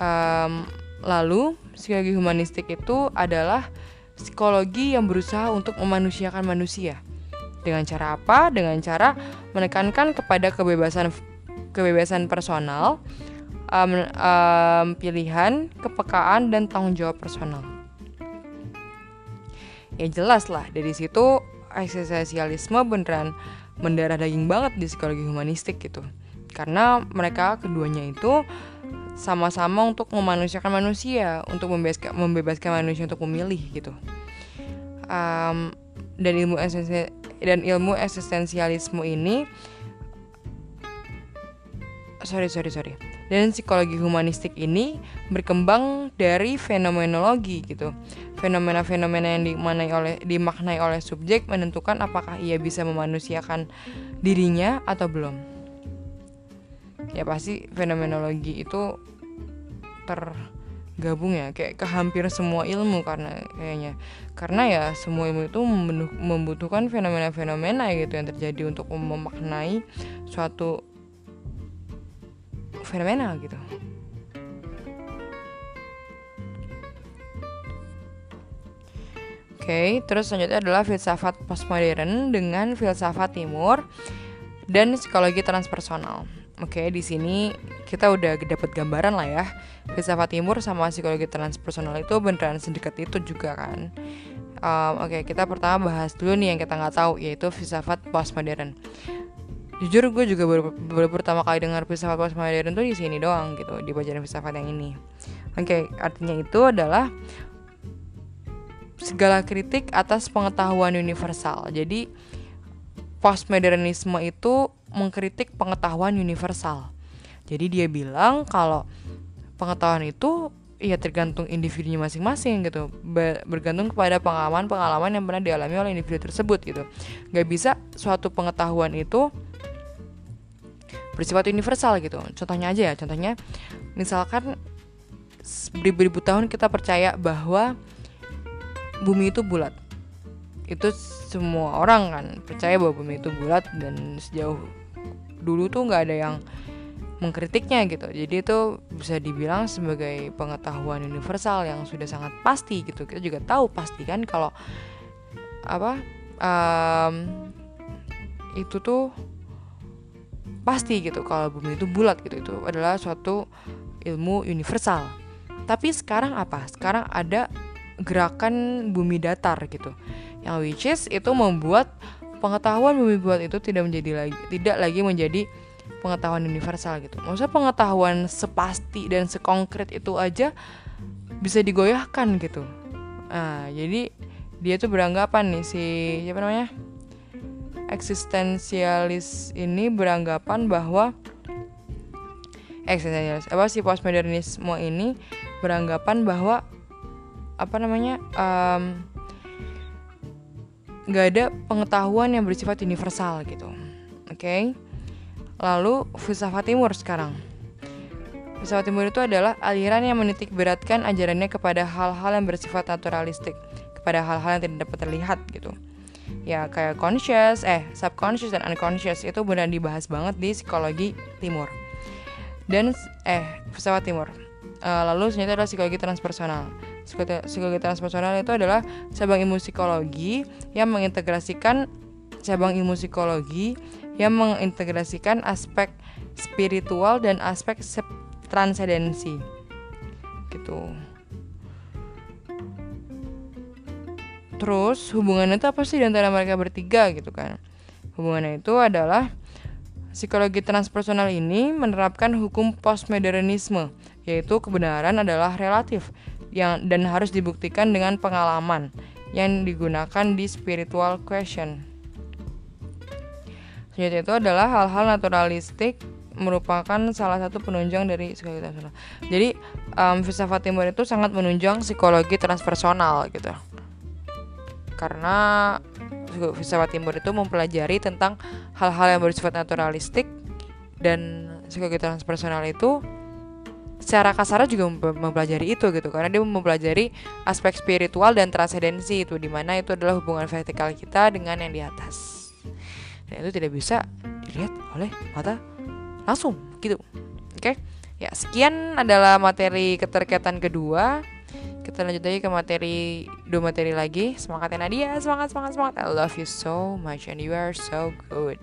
Um, lalu, psikologi humanistik itu adalah psikologi yang berusaha untuk memanusiakan manusia. Dengan cara apa? Dengan cara menekankan kepada kebebasan kebebasan personal, um, um, pilihan, kepekaan, dan tanggung jawab personal. Ya jelas lah dari situ eksistensialisme beneran mendarah daging banget di psikologi humanistik gitu. Karena mereka keduanya itu sama-sama untuk memanusiakan manusia, untuk membebaskan, membebaskan manusia untuk memilih gitu. Um, dan ilmu dan ilmu eksistensialisme ini sorry sorry sorry dan psikologi humanistik ini berkembang dari fenomenologi gitu. Fenomena-fenomena yang dimaknai oleh dimaknai oleh subjek menentukan apakah ia bisa memanusiakan dirinya atau belum. Ya pasti fenomenologi itu tergabung ya kayak ke hampir semua ilmu karena kayaknya karena ya semua ilmu itu membutuhkan fenomena-fenomena gitu yang terjadi untuk memaknai suatu fenomena gitu Oke, okay, terus selanjutnya adalah filsafat postmodern dengan filsafat timur dan psikologi transpersonal. Oke, di sini kita udah dapat gambaran lah ya. Filsafat timur sama psikologi transpersonal itu beneran sedekat itu juga kan. Um, Oke, okay, kita pertama bahas dulu nih yang kita nggak tahu yaitu filsafat postmodern. Jujur gue juga baru, baru pertama kali dengar filsafat postmodern tuh di sini doang gitu di pelajaran filsafat yang ini. Oke, okay, artinya itu adalah segala kritik atas pengetahuan universal. Jadi postmodernisme itu mengkritik pengetahuan universal. Jadi dia bilang kalau pengetahuan itu ya tergantung individunya masing-masing gitu. Bergantung kepada pengalaman-pengalaman yang pernah dialami oleh individu tersebut gitu. Gak bisa suatu pengetahuan itu bersifat universal gitu. Contohnya aja ya contohnya misalkan beribu-ribu tahun kita percaya bahwa bumi itu bulat. Itu semua orang kan percaya bahwa bumi itu bulat dan sejauh dulu tuh nggak ada yang mengkritiknya gitu. Jadi itu bisa dibilang sebagai pengetahuan universal yang sudah sangat pasti gitu. Kita juga tahu pasti kan kalau apa um, itu tuh pasti gitu kalau bumi itu bulat gitu. Itu adalah suatu ilmu universal. Tapi sekarang apa? Sekarang ada gerakan bumi datar gitu. Yang which is itu membuat pengetahuan bumi bulat itu tidak menjadi lagi tidak lagi menjadi pengetahuan universal gitu. Maksudnya pengetahuan sepasti dan sekonkret itu aja bisa digoyahkan gitu. Nah jadi dia tuh beranggapan nih si siapa namanya? Eksistensialis ini beranggapan bahwa eksistensialis apa si postmodernisme ini beranggapan bahwa apa namanya nggak ada pengetahuan yang bersifat universal gitu. Oke? Okay? lalu filsafat timur sekarang. Filsafat timur itu adalah aliran yang menitik beratkan ajarannya kepada hal-hal yang bersifat naturalistik kepada hal-hal yang tidak dapat terlihat gitu. Ya kayak conscious eh subconscious dan unconscious itu benar dibahas banget di psikologi timur. Dan eh filsafat timur. Uh, lalu selanjutnya adalah psikologi transpersonal psikologi transpersonal itu adalah cabang ilmu psikologi yang mengintegrasikan cabang ilmu psikologi yang mengintegrasikan aspek spiritual dan aspek transendensi. Gitu. Terus hubungannya itu apa sih di antara mereka bertiga gitu kan? Hubungannya itu adalah Psikologi transpersonal ini menerapkan hukum postmodernisme, yaitu kebenaran adalah relatif yang dan harus dibuktikan dengan pengalaman yang digunakan di spiritual question. Selanjutnya itu adalah hal-hal naturalistik merupakan salah satu penunjang dari psikologi transpersonal. Jadi um, filsafat timur itu sangat menunjang psikologi transpersonal gitu. Karena filsafat timur itu mempelajari tentang hal-hal yang bersifat naturalistik dan psikologi transpersonal itu secara kasar juga mempelajari itu gitu. Karena dia mempelajari aspek spiritual dan transendensi itu di mana itu adalah hubungan vertikal kita dengan yang di atas. Dan itu tidak bisa dilihat oleh mata langsung gitu. Oke? Ya sekian adalah materi keterkaitan kedua. Kita lanjut lagi ke materi dua materi lagi. Semangat ya Nadia. Semangat semangat semangat. I love you so much and you are so good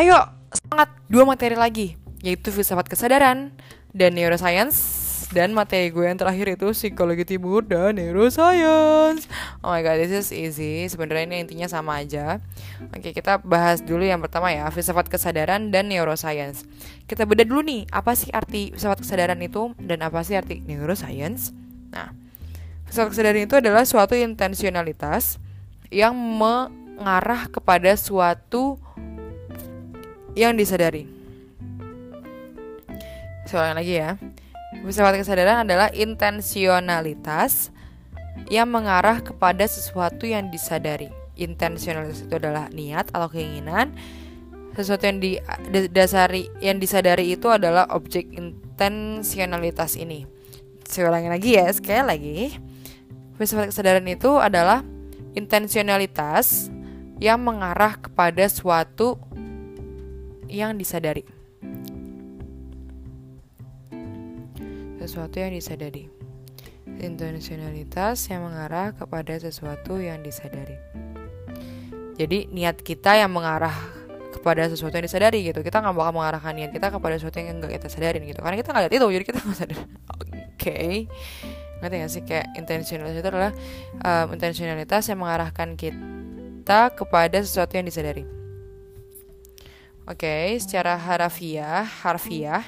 Ayo, semangat dua materi lagi, yaitu filsafat kesadaran dan neuroscience dan materi gue yang terakhir itu psikologi timur dan neuroscience. Oh my god, this is easy. Sebenarnya ini intinya sama aja. Oke, kita bahas dulu yang pertama ya, filsafat kesadaran dan neuroscience. Kita beda dulu nih, apa sih arti filsafat kesadaran itu dan apa sih arti neuroscience? Nah, filsafat kesadaran itu adalah suatu intensionalitas yang mengarah kepada suatu yang disadari. Soalnya lagi ya. Filsafat kesadaran adalah intensionalitas yang mengarah kepada sesuatu yang disadari. Intensionalitas itu adalah niat atau keinginan. Sesuatu yang didasari yang disadari itu adalah objek intensionalitas ini. Saya ulangi lagi ya, sekali lagi. Filsafat kesadaran itu adalah intensionalitas yang mengarah kepada suatu yang disadari. Sesuatu yang disadari. Intensionalitas yang mengarah kepada sesuatu yang disadari. Jadi niat kita yang mengarah kepada sesuatu yang disadari gitu. Kita nggak bakal mengarahkan niat kita kepada sesuatu yang nggak kita sadarin gitu. Karena kita nggak lihat itu, jadi kita nggak sadar. [LAUGHS] Oke. Okay ngerti sih kayak intensionalitas itu adalah um, intensionalitas yang mengarahkan kita kepada sesuatu yang disadari oke okay, secara harfiah harfiah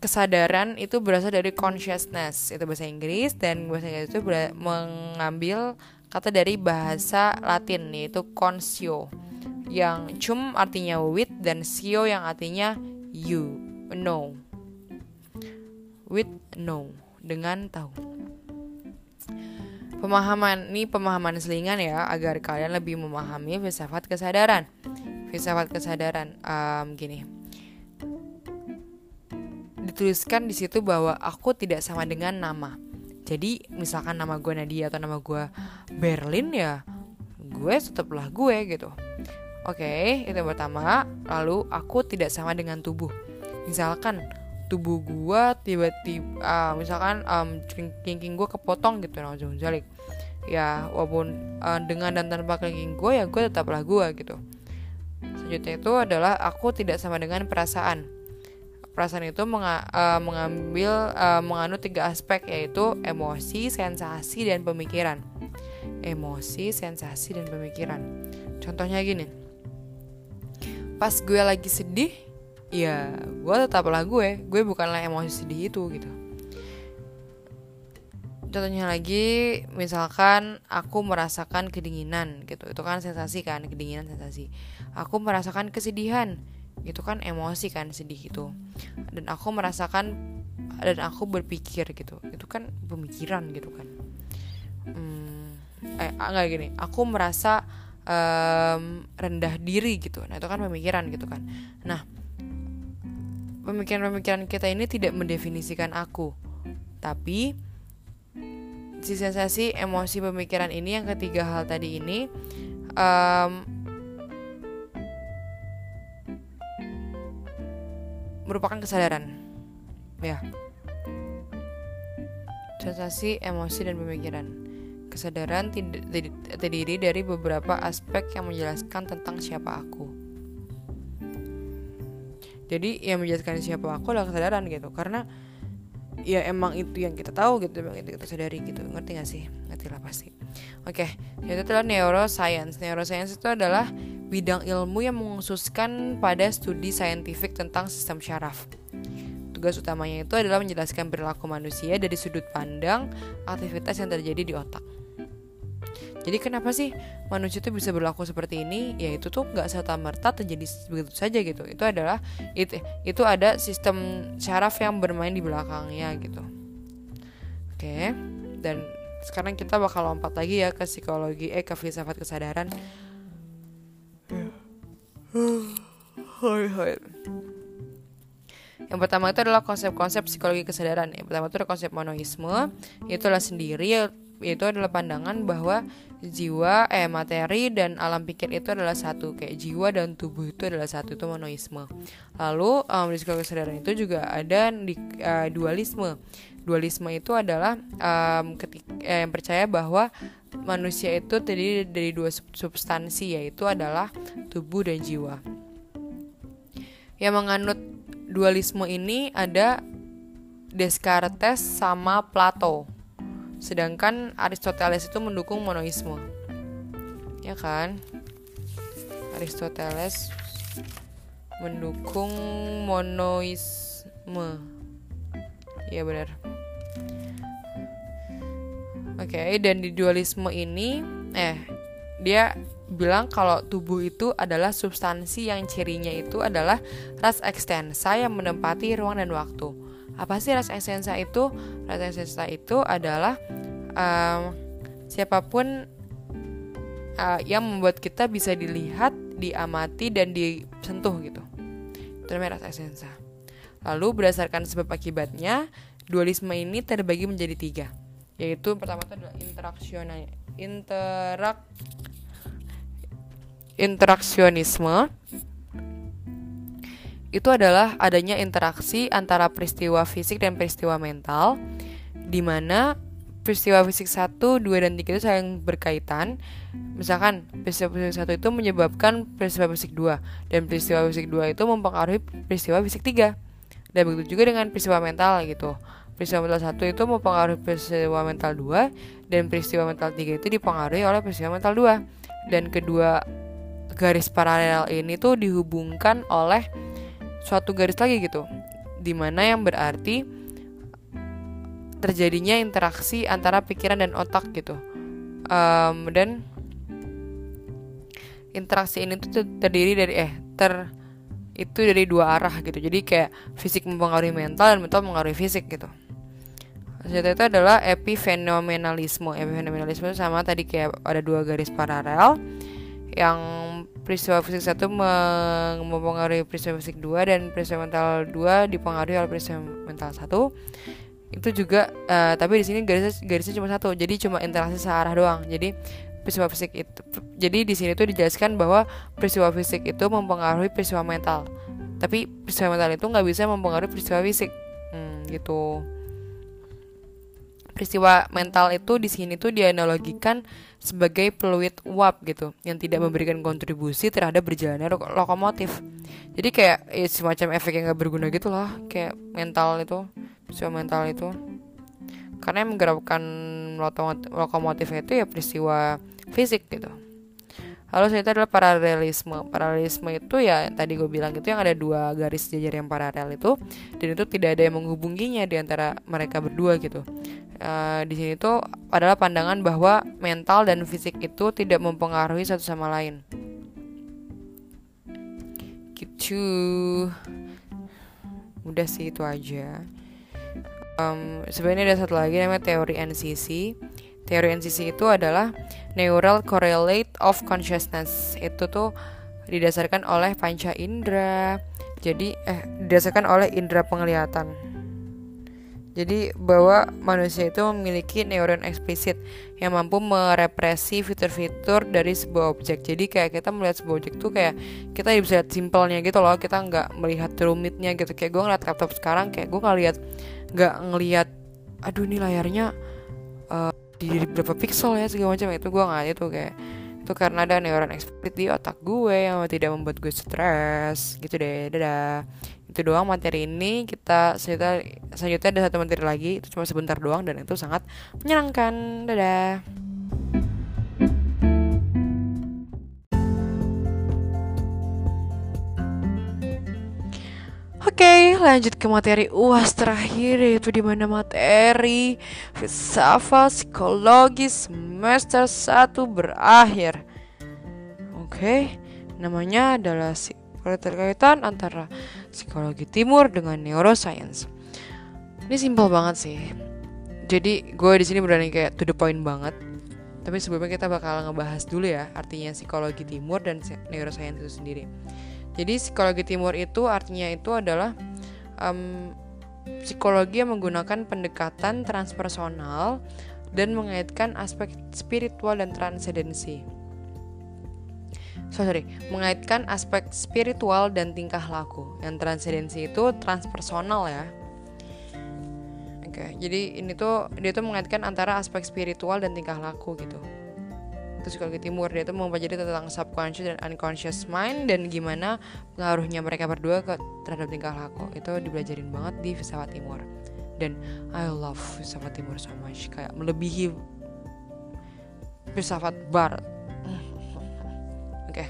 kesadaran itu berasal dari consciousness itu bahasa Inggris dan bahasa Inggris itu mengambil kata dari bahasa Latin yaitu conscio yang cum artinya with dan sio yang artinya you know with know dengan tahu. Pemahaman ini pemahaman selingan ya agar kalian lebih memahami filsafat kesadaran. Filsafat kesadaran um, gini. Dituliskan di situ bahwa aku tidak sama dengan nama. Jadi misalkan nama gue Nadia atau nama gue Berlin ya, gue tetaplah gue gitu. Oke, okay, itu yang pertama. Lalu aku tidak sama dengan tubuh. Misalkan tubuh gua tiba-tiba uh, misalkan um, kelingking gua kepotong gitu nah jalik ya walaupun uh, dengan dan tanpa kelingking gua ya gua tetaplah gua gitu selanjutnya itu adalah aku tidak sama dengan perasaan. Perasaan itu menga uh, mengambil uh, menganut tiga aspek yaitu emosi sensasi dan pemikiran. Emosi sensasi dan pemikiran. Contohnya gini. Pas gue lagi sedih ya gue tetaplah gue. Gue bukanlah emosi sedih itu gitu contohnya lagi misalkan aku merasakan kedinginan gitu. Itu kan sensasi kan kedinginan sensasi. Aku merasakan kesedihan itu kan emosi kan sedih itu. Dan aku merasakan dan aku berpikir gitu. Itu kan pemikiran gitu kan. Hmm, eh enggak gini. Aku merasa um, rendah diri gitu. Nah itu kan pemikiran gitu kan. Nah pemikiran-pemikiran kita ini tidak mendefinisikan aku, tapi si sensasi, emosi, pemikiran ini yang ketiga hal tadi ini um, merupakan kesadaran, ya. Sensasi, emosi, dan pemikiran. Kesadaran terdiri dari beberapa aspek yang menjelaskan tentang siapa aku jadi yang menjelaskan siapa aku adalah kesadaran gitu karena ya emang itu yang kita tahu gitu emang itu kita sadari gitu. Ngerti gak sih? Ngerti lah pasti. Oke itu adalah neuroscience. Neuroscience itu adalah bidang ilmu yang mengkhususkan pada studi saintifik tentang sistem syaraf. Tugas utamanya itu adalah menjelaskan perilaku manusia dari sudut pandang aktivitas yang terjadi di otak jadi kenapa sih manusia itu bisa berlaku seperti ini? Ya itu tuh nggak serta merta terjadi begitu saja gitu. Itu adalah itu itu ada sistem syaraf yang bermain di belakangnya gitu. Oke. Dan sekarang kita bakal lompat lagi ya ke psikologi eh ke filsafat kesadaran. Yang pertama itu adalah konsep-konsep psikologi kesadaran. Yang pertama itu adalah konsep monoisme, itu adalah sendiri yaitu adalah pandangan bahwa jiwa eh materi dan alam pikir itu adalah satu. Kayak jiwa dan tubuh itu adalah satu itu monoisme. Lalu um, di sekolah kesadaran itu juga ada di uh, dualisme. Dualisme itu adalah um, ketik, eh, yang percaya bahwa manusia itu terdiri dari dua substansi yaitu adalah tubuh dan jiwa. Yang menganut dualisme ini ada Descartes sama Plato Sedangkan Aristoteles itu mendukung monoisme. Ya kan? Aristoteles mendukung monoisme. Iya benar. Oke, okay, dan di dualisme ini eh dia bilang kalau tubuh itu adalah substansi yang cirinya itu adalah ras ekstensa yang menempati ruang dan waktu apa sih rasa ekstensa itu? Rasa ekstensa itu adalah um, siapa pun uh, yang membuat kita bisa dilihat diamati dan disentuh gitu. Itu namanya rasa ekstensa lalu berdasarkan sebab akibatnya dualisme ini terbagi menjadi tiga. Yaitu pertama itu adalah interaksional interak interaksionisme itu adalah adanya interaksi antara peristiwa fisik dan peristiwa mental di mana peristiwa fisik 1, 2, dan 3 itu saling berkaitan. Misalkan peristiwa fisik 1 itu menyebabkan peristiwa fisik 2 dan peristiwa fisik 2 itu mempengaruhi peristiwa fisik 3 dan begitu juga dengan peristiwa mental gitu. Peristiwa mental 1 itu mempengaruhi peristiwa mental 2 dan peristiwa mental 3 itu dipengaruhi oleh peristiwa mental 2 dan kedua garis paralel ini tuh dihubungkan oleh suatu garis lagi gitu. Di mana yang berarti terjadinya interaksi antara pikiran dan otak gitu. Um, dan interaksi ini tuh terdiri dari eh ter itu dari dua arah gitu. Jadi kayak fisik mempengaruhi mental dan mental mempengaruhi fisik gitu. Setelah itu adalah epifenomenalisme. Epifenomenalisme sama tadi kayak ada dua garis paralel yang peristiwa fisik satu mempengaruhi peristiwa fisik dua dan peristiwa mental dua dipengaruhi oleh peristiwa mental satu. Itu juga uh, tapi di sini garisnya garisnya cuma satu jadi cuma interaksi searah doang. Jadi peristiwa fisik itu jadi di sini tuh dijelaskan bahwa peristiwa fisik itu mempengaruhi peristiwa mental. Tapi peristiwa mental itu nggak bisa mempengaruhi peristiwa fisik. Hmm, gitu. Peristiwa mental itu di sini tuh dianalogikan sebagai peluit uap gitu yang tidak memberikan kontribusi terhadap berjalannya lokomotif. Jadi kayak ya, semacam efek yang gak berguna gitu loh kayak mental itu peristiwa mental itu. Karena yang menggerakkan lokomotif itu ya peristiwa fisik gitu Lalu selanjutnya adalah paralelisme. Paralelisme itu ya tadi gue bilang itu yang ada dua garis jajar yang paralel itu dan itu tidak ada yang menghubunginya di antara mereka berdua gitu. Uh, di sini tuh adalah pandangan bahwa mental dan fisik itu tidak mempengaruhi satu sama lain. Gitu. Udah sih itu aja. Um, sebenarnya ada satu lagi namanya teori NCC Teori NCC itu adalah Neural Correlate of Consciousness. Itu tuh didasarkan oleh panca indera. Jadi eh didasarkan oleh indera penglihatan. Jadi bahwa manusia itu memiliki neuron eksplisit yang mampu merepresi fitur-fitur dari sebuah objek. Jadi kayak kita melihat sebuah objek tuh kayak kita bisa lihat simpelnya gitu loh. Kita nggak melihat rumitnya gitu. Kayak gue ngeliat laptop sekarang kayak gue ngeliat nggak ngelihat aduh ini layarnya uh, di berapa pixel ya segala macam. Itu gue nggak itu kayak itu karena ada neuron eksplisit di otak gue yang tidak membuat gue stres. Gitu deh dadah. Itu doang materi ini. Kita selanjutnya selanjutnya ada satu materi lagi. Itu cuma sebentar doang dan itu sangat menyenangkan. Dadah Oke, lanjut ke materi UAS terakhir yaitu di mana materi filsafat psikologi semester 1 berakhir. Oke, namanya adalah keterkaitan antara psikologi timur dengan neuroscience. Ini simpel banget sih. Jadi gue di sini berani kayak to the point banget. Tapi sebelumnya kita bakal ngebahas dulu ya artinya psikologi timur dan neuroscience itu sendiri. Jadi psikologi timur itu artinya itu adalah um, psikologi yang menggunakan pendekatan transpersonal dan mengaitkan aspek spiritual dan transendensi. So, sorry, mengaitkan aspek spiritual dan tingkah laku. Yang transendensi itu transpersonal ya. Oke, jadi ini tuh dia tuh mengaitkan antara aspek spiritual dan tingkah laku gitu itu psikologi timur dia itu mempelajari tentang subconscious dan unconscious mind dan gimana pengaruhnya mereka berdua ke terhadap tingkah laku. Itu dibelajarin banget di filsafat timur. Dan I love filsafat timur so much. Kayak melebihi filsafat barat. Oke okay,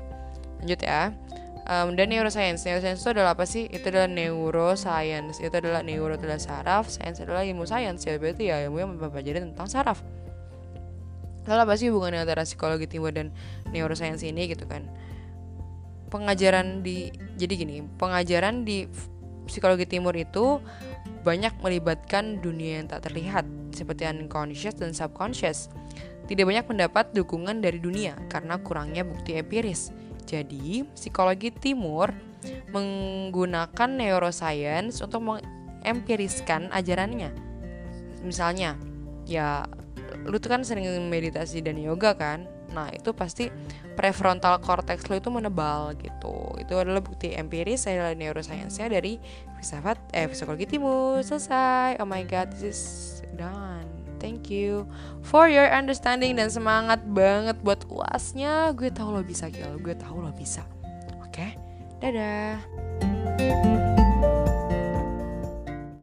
lanjut ya. Um, dan neuroscience. Neuroscience itu adalah apa sih? Itu adalah neuroscience. Itu adalah neuro adalah saraf science adalah ilmu sains ya berarti ya ilmu yang mempelajari tentang saraf Lalu apa sih hubungannya antara psikologi timur dan neuroscience ini gitu kan? Pengajaran di jadi gini, pengajaran di psikologi timur itu banyak melibatkan dunia yang tak terlihat seperti unconscious dan subconscious. Tidak banyak mendapat dukungan dari dunia karena kurangnya bukti empiris. Jadi, psikologi timur menggunakan neuroscience untuk mengempiriskan ajarannya. Misalnya, ya lu tuh kan sering meditasi dan yoga kan? Nah itu pasti prefrontal cortex lu itu menebal gitu. Itu adalah bukti empiris saya neuroscience-nya dari filsafat eh psikologi timur selesai. Oh my god this is done. Thank you for your understanding dan semangat banget buat uasnya. Gue tahu lo bisa Gil. Gue tahu lo bisa. Oke? Okay? dadah